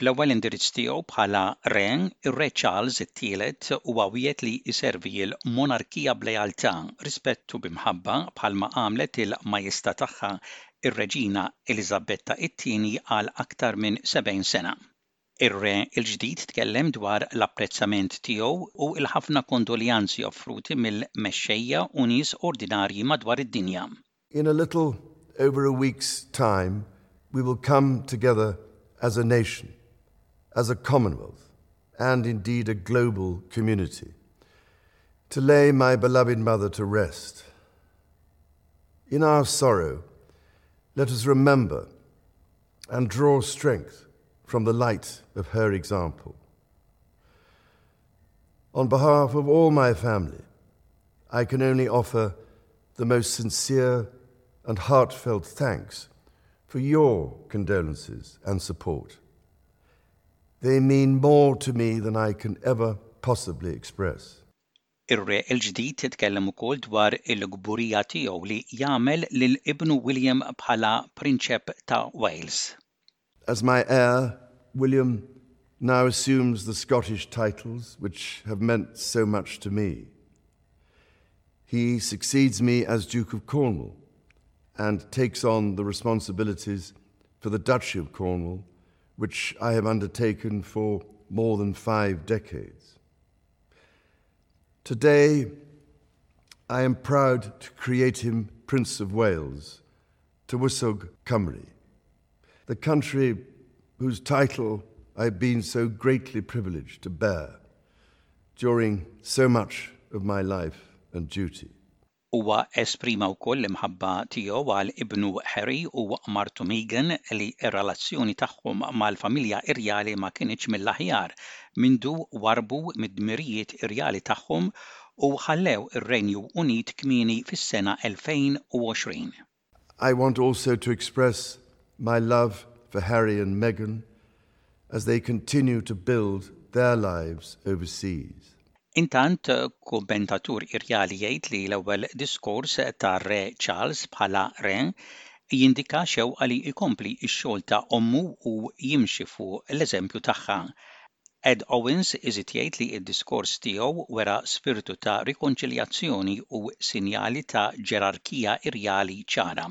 Bl-ewwel indirizz tiegħu bħala Ren, ir-Re Charles it-tielet huwa wiet li jservi l-monarkija b'lealtà, rispettu bimħabba bħalma għamlet il-majestà tagħha ir-Reġina Elizabetta it-tieni għal aktar minn 70 sena. Ir-re il-ġdid tkellem dwar l-apprezzament tiegħu u l-ħafna kondoljanzi offruti mill-mexxejja u nies ordinarji madwar id-dinja. In a little over a week's time, we will come together as a nation, as a commonwealth, and indeed a global community, to lay my beloved mother to rest. In our sorrow, let us remember and draw strength from the light of her example. On behalf of all my family, I can only offer the most sincere and heartfelt thanks for your condolences and support. They mean more to me than I can ever possibly express. Ir-re il-ġdid titkellem ukoll dwar il-gburija tiegħu li jagħmel lil ibnu William bħala prinċep ta' Wales. As my heir, William now assumes the Scottish titles which have meant so much to me. He succeeds me as Duke of Cornwall and takes on the responsibilities for the Duchy of Cornwall, which I have undertaken for more than five decades. Today, I am proud to create him Prince of Wales, Tywysog Cymru, the country whose title I've been so greatly privileged to bear during so much of my life and duty. Huwa esprima wkoll l-imħabba tiegħu għal ibnu Harry u martu Meghan li r-relazzjoni tagħhom mal-familja irjali ma kienx mill-aħjar mindu warbu mid-dmirijiet irjali tagħhom u ħallew ir-Renju Unit kmieni fis-sena 2020. I want also to express my love for Harry and Meghan as they continue to build their lives overseas. Intant, kummentatur irjali jgħid li l-ewwel diskors ta' Re Charles bħala re jindika xewqa li jkompli x-xogħol ta' ommu u jimxi fuq l-eżempju tagħha. Ed Owens iżit jgħid li d-diskors tiegħu wera spiritu ta' rikonċiljazzjoni u sinjali ta' ġerarkija irjali ċara.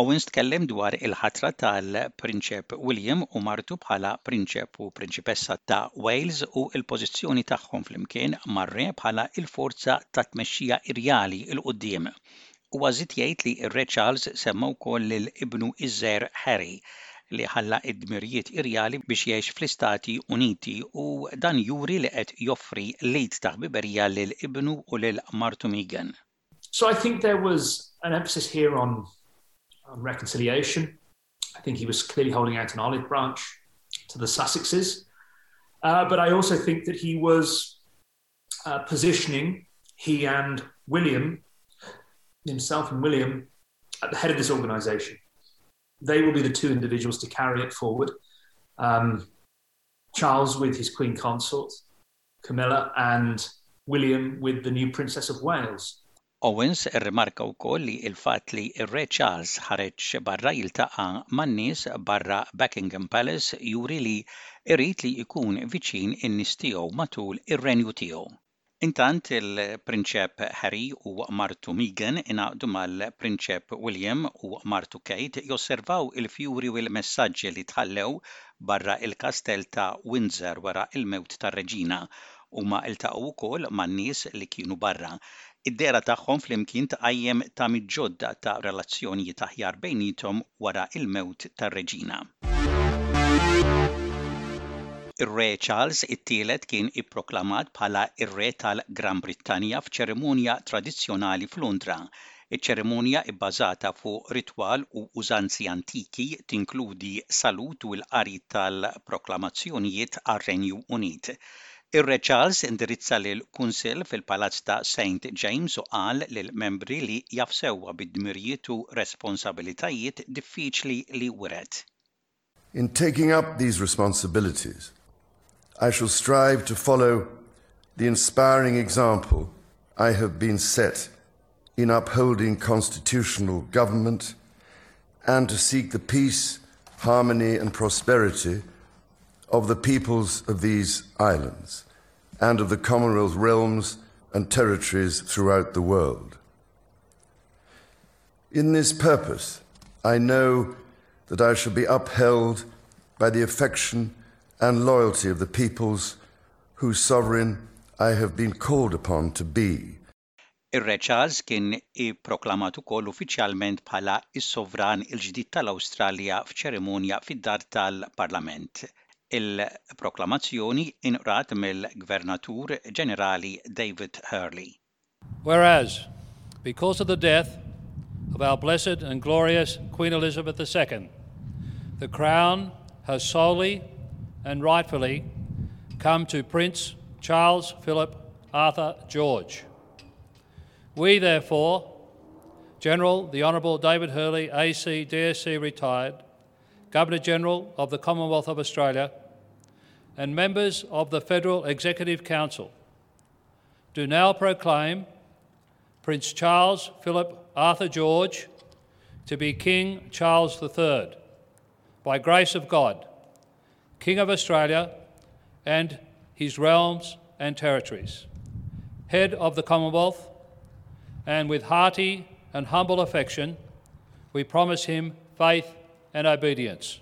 Owens tkellem dwar il-ħatra tal-Prinċep William u martu bħala Prinċep u Prinċipessa ta' Wales u il-pożizzjoni tagħhom flimkien marre bħala il-forza ta' tmexxija irjali il qudiem U għazit jgħid li r-Re Charles semma wkoll l-ibnu iżżer Harry li ħalla id-dmirijiet irjali biex jgħix fl-Istati Uniti u dan juri li qed joffri lejt ta' ħbiberija lil ibnu u lil Martu Megan. So I think there was an emphasis here on on reconciliation. I think he was clearly holding out an olive branch to the Sussexes. Uh, but I also think that he was uh, positioning he and William, himself and William, at the head of this organization. They will be the two individuals to carry it forward. Um, Charles with his Queen Consort, Camilla, and William with the new Princess of Wales. Owens irrimarka wkoll li l-fatt li r-Re Charles ħareġ barra jiltaqa' man-nies barra Buckingham Palace juri li irrid li jkun viċin in-nies tiegħu matul ir-renju tiegħu. Intant il-Prinċep Harry u Martu Megan inaqdu mal-Prinċep William u Martu Kate josservaw il-fjuri u l-messaġġi li tħallew barra il-kastell ta' Windsor wara il-mewt tar-Reġina u ma iltaqgħu wkoll man-nies li kienu barra Id-dera tagħhom flimkien tqajjem ta' miġġodda ta' relazzjonijiet aħjar bejnietom wara il-mewt tar-reġina. Ir-Re Charles it-tielet kien ipproklamat bħala ir-Re tal-Gran Brittanja f'ċerimonja tradizzjonali f'Lundra. Iċ-ċerimonja ibbażata fuq ritwal u użanzi antiki tinkludi salut u l-qari tal-proklamazzjonijiet għar-Renju Unit. Ir-Re Charles indirizza lil kunsil fil-Palazz ta' St. James u qal lil membri li jafsewwa bid-dmirijiet u responsabilitajiet diffiċli li wiret. In taking up these responsibilities, I shall strive to follow the inspiring example I have been set in upholding constitutional government and to seek the peace, harmony, and prosperity of the peoples of these islands and of the Commonwealth realms and territories throughout the world. In this purpose, I know that I shall be upheld by the affection and loyalty of the peoples whose sovereign I have been called upon to be. Ir-Re Charles kien ipproklamat ukoll uffiċjalment bħala is-sovran il-ġdid tal-Awstralja f'ċerimonja fid-dar tal-Parlament. Il-proklamazzjoni inqrat mill-Gvernatur Ġenerali David Hurley. Whereas, because of the death of our blessed and glorious Queen Elizabeth II, the crown has solely and rightfully come to Prince Charles Philip Arthur George. We, therefore, General the Honourable David Hurley, AC, DSC retired, Governor General of the Commonwealth of Australia, and members of the Federal Executive Council, do now proclaim Prince Charles Philip Arthur George to be King Charles III, by grace of God, King of Australia and his realms and territories, head of the Commonwealth, and with hearty and humble affection, we promise him faith and obedience.